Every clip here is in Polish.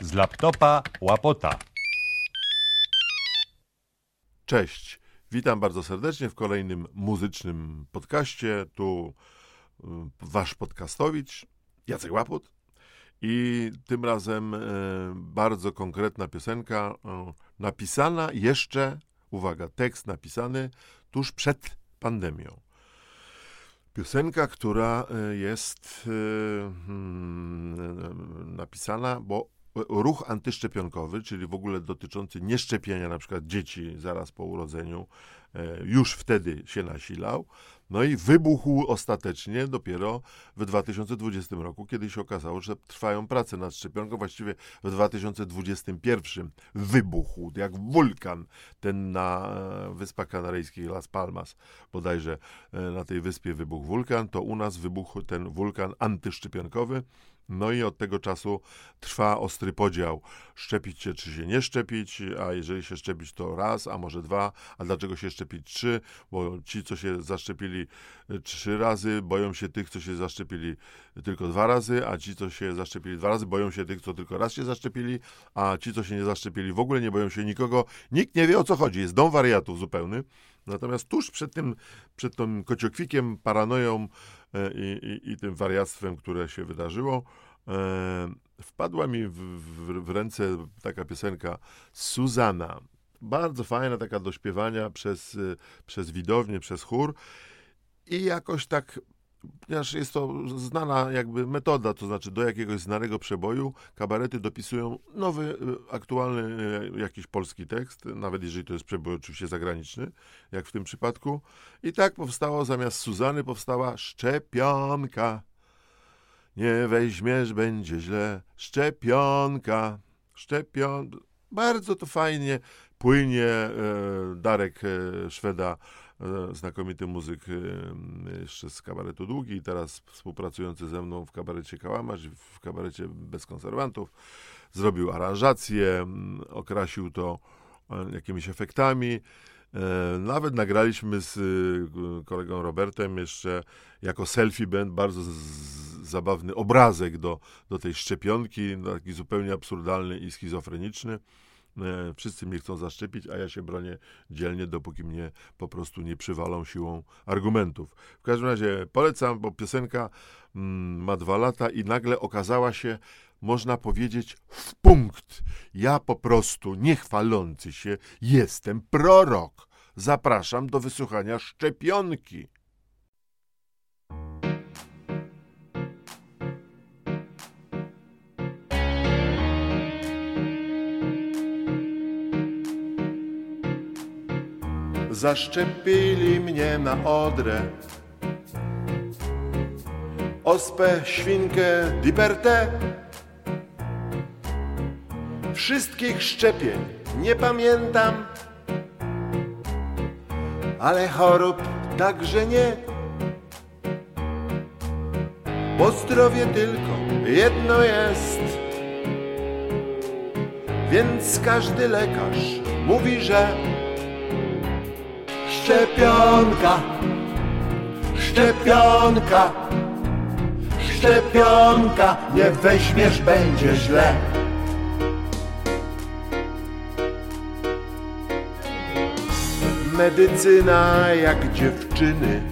Z laptopa łapota. Cześć, witam bardzo serdecznie w kolejnym muzycznym podcaście. Tu y, wasz podcastowicz Jacek Łaput. I tym razem y, bardzo konkretna piosenka, y, napisana jeszcze, uwaga, tekst napisany tuż przed pandemią. Piosenka, która jest hmm, napisana, bo ruch antyszczepionkowy, czyli w ogóle dotyczący nieszczepienia na przykład dzieci zaraz po urodzeniu, e, już wtedy się nasilał. No i wybuchł ostatecznie dopiero w 2020 roku, kiedy się okazało, że trwają prace nad szczepionką. Właściwie w 2021 wybuchł, jak wulkan, ten na e, Wyspach Kanaryjskich, Las Palmas, bodajże e, na tej wyspie wybuchł wulkan, to u nas wybuchł ten wulkan antyszczepionkowy. No i od tego czasu trwa ostry podział. Szczepić się, czy się nie szczepić, a jeżeli się szczepić, to raz, a może dwa, a dlaczego się szczepić trzy? Bo ci, co się zaszczepili e, trzy razy, boją się tych, co się zaszczepili tylko dwa razy, a ci, co się zaszczepili dwa razy, boją się tych, co tylko raz się zaszczepili, a ci, co się nie zaszczepili, w ogóle nie boją się nikogo. Nikt nie wie, o co chodzi. Jest dom wariatów zupełny. Natomiast tuż przed tym, przed tym kociokwikiem, paranoją i, i, i tym wariactwem, które się wydarzyło, e, wpadła mi w, w, w ręce taka piosenka Suzana. Bardzo fajna, taka do śpiewania przez, e, przez widownię, przez chór. I jakoś tak ponieważ jest to znana jakby metoda, to znaczy do jakiegoś znanego przeboju kabarety dopisują nowy, y, aktualny y, jakiś polski tekst, nawet jeżeli to jest przebój oczywiście zagraniczny, jak w tym przypadku. I tak powstało, zamiast Suzany powstała Szczepionka. Nie weźmiesz, będzie źle. Szczepionka. Szczepion... Bardzo to fajnie płynie. E, Darek e, Szweda E, znakomity muzyk e, jeszcze z kabaretu Długi, teraz współpracujący ze mną w kabarecie Kałamarz, w kabarecie Bez Konserwantów. Zrobił aranżację, okrasił to e, jakimiś efektami. Nawet nagraliśmy z kolegą Robertem jeszcze jako selfie band bardzo zabawny obrazek do, do tej szczepionki, taki zupełnie absurdalny i schizofreniczny. E, wszyscy mnie chcą zaszczepić, a ja się bronię dzielnie, dopóki mnie po prostu nie przywalą siłą argumentów. W każdym razie polecam, bo piosenka mm, ma dwa lata i nagle okazała się, można powiedzieć, w punkt. Ja po prostu, niechwalący się, jestem prorok. Zapraszam do wysłuchania szczepionki. Zaszczepili mnie na odrę. Ospę, świnkę, dipertę. Wszystkich szczepień nie pamiętam Ale chorób także nie. Bo zdrowie tylko jedno jest Więc każdy lekarz mówi, że Szczepionka, szczepionka, szczepionka, nie weźmiesz, będzie źle. Medycyna jak dziewczyny,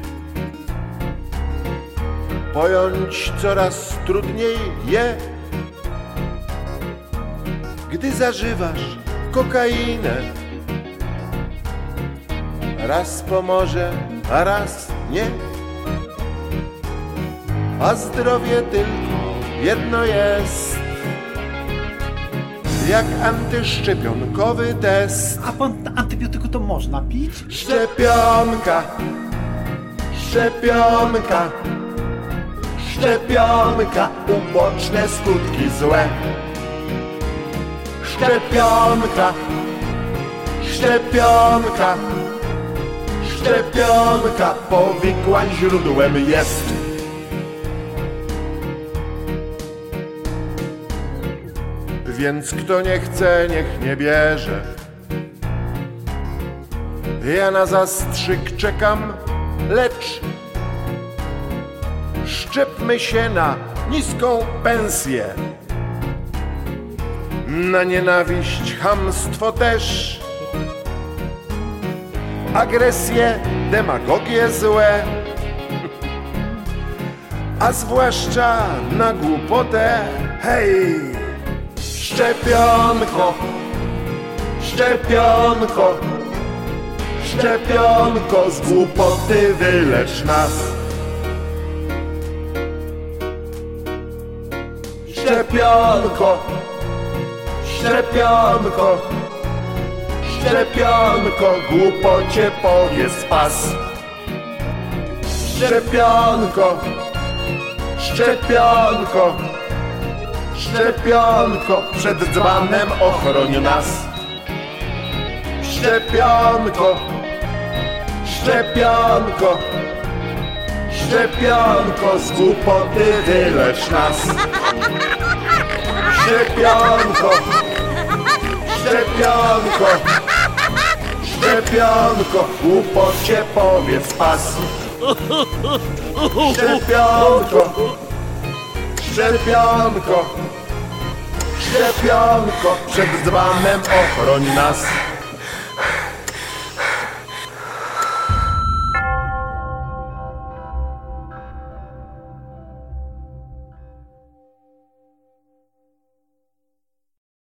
pojąć coraz trudniej je, gdy zażywasz kokainę raz pomoże, a raz nie. A zdrowie tylko jedno jest, jak antyszczepionkowy test. A pan antybiotyku to można pić? Szczepionka, szczepionka, szczepionka, uboczne skutki złe. Szczepionka, szczepionka szczepionka powikłań źródłem jest. Więc kto nie chce, niech nie bierze. Ja na zastrzyk czekam, lecz szczepmy się na niską pensję. Na nienawiść, hamstwo też Agresję, demagogię złe A zwłaszcza na głupotę Hej! Szczepionko! Szczepionko! Szczepionko z głupoty wylecz nas Szczepionko! Szczepionko! Szczepionko, głupocie powie spas Szczepionko! Szczepionko! Szczepionko, przed dzbanem ochroń nas Szczepionko! Szczepionko! Szczepionko, z głupoty wylecz nas Szczepionko! Szczepionko! Szczepionko! Głupocie powie spas Szczepionko! Szczepionko! Szczepionko! Przed dzbanem ochroń nas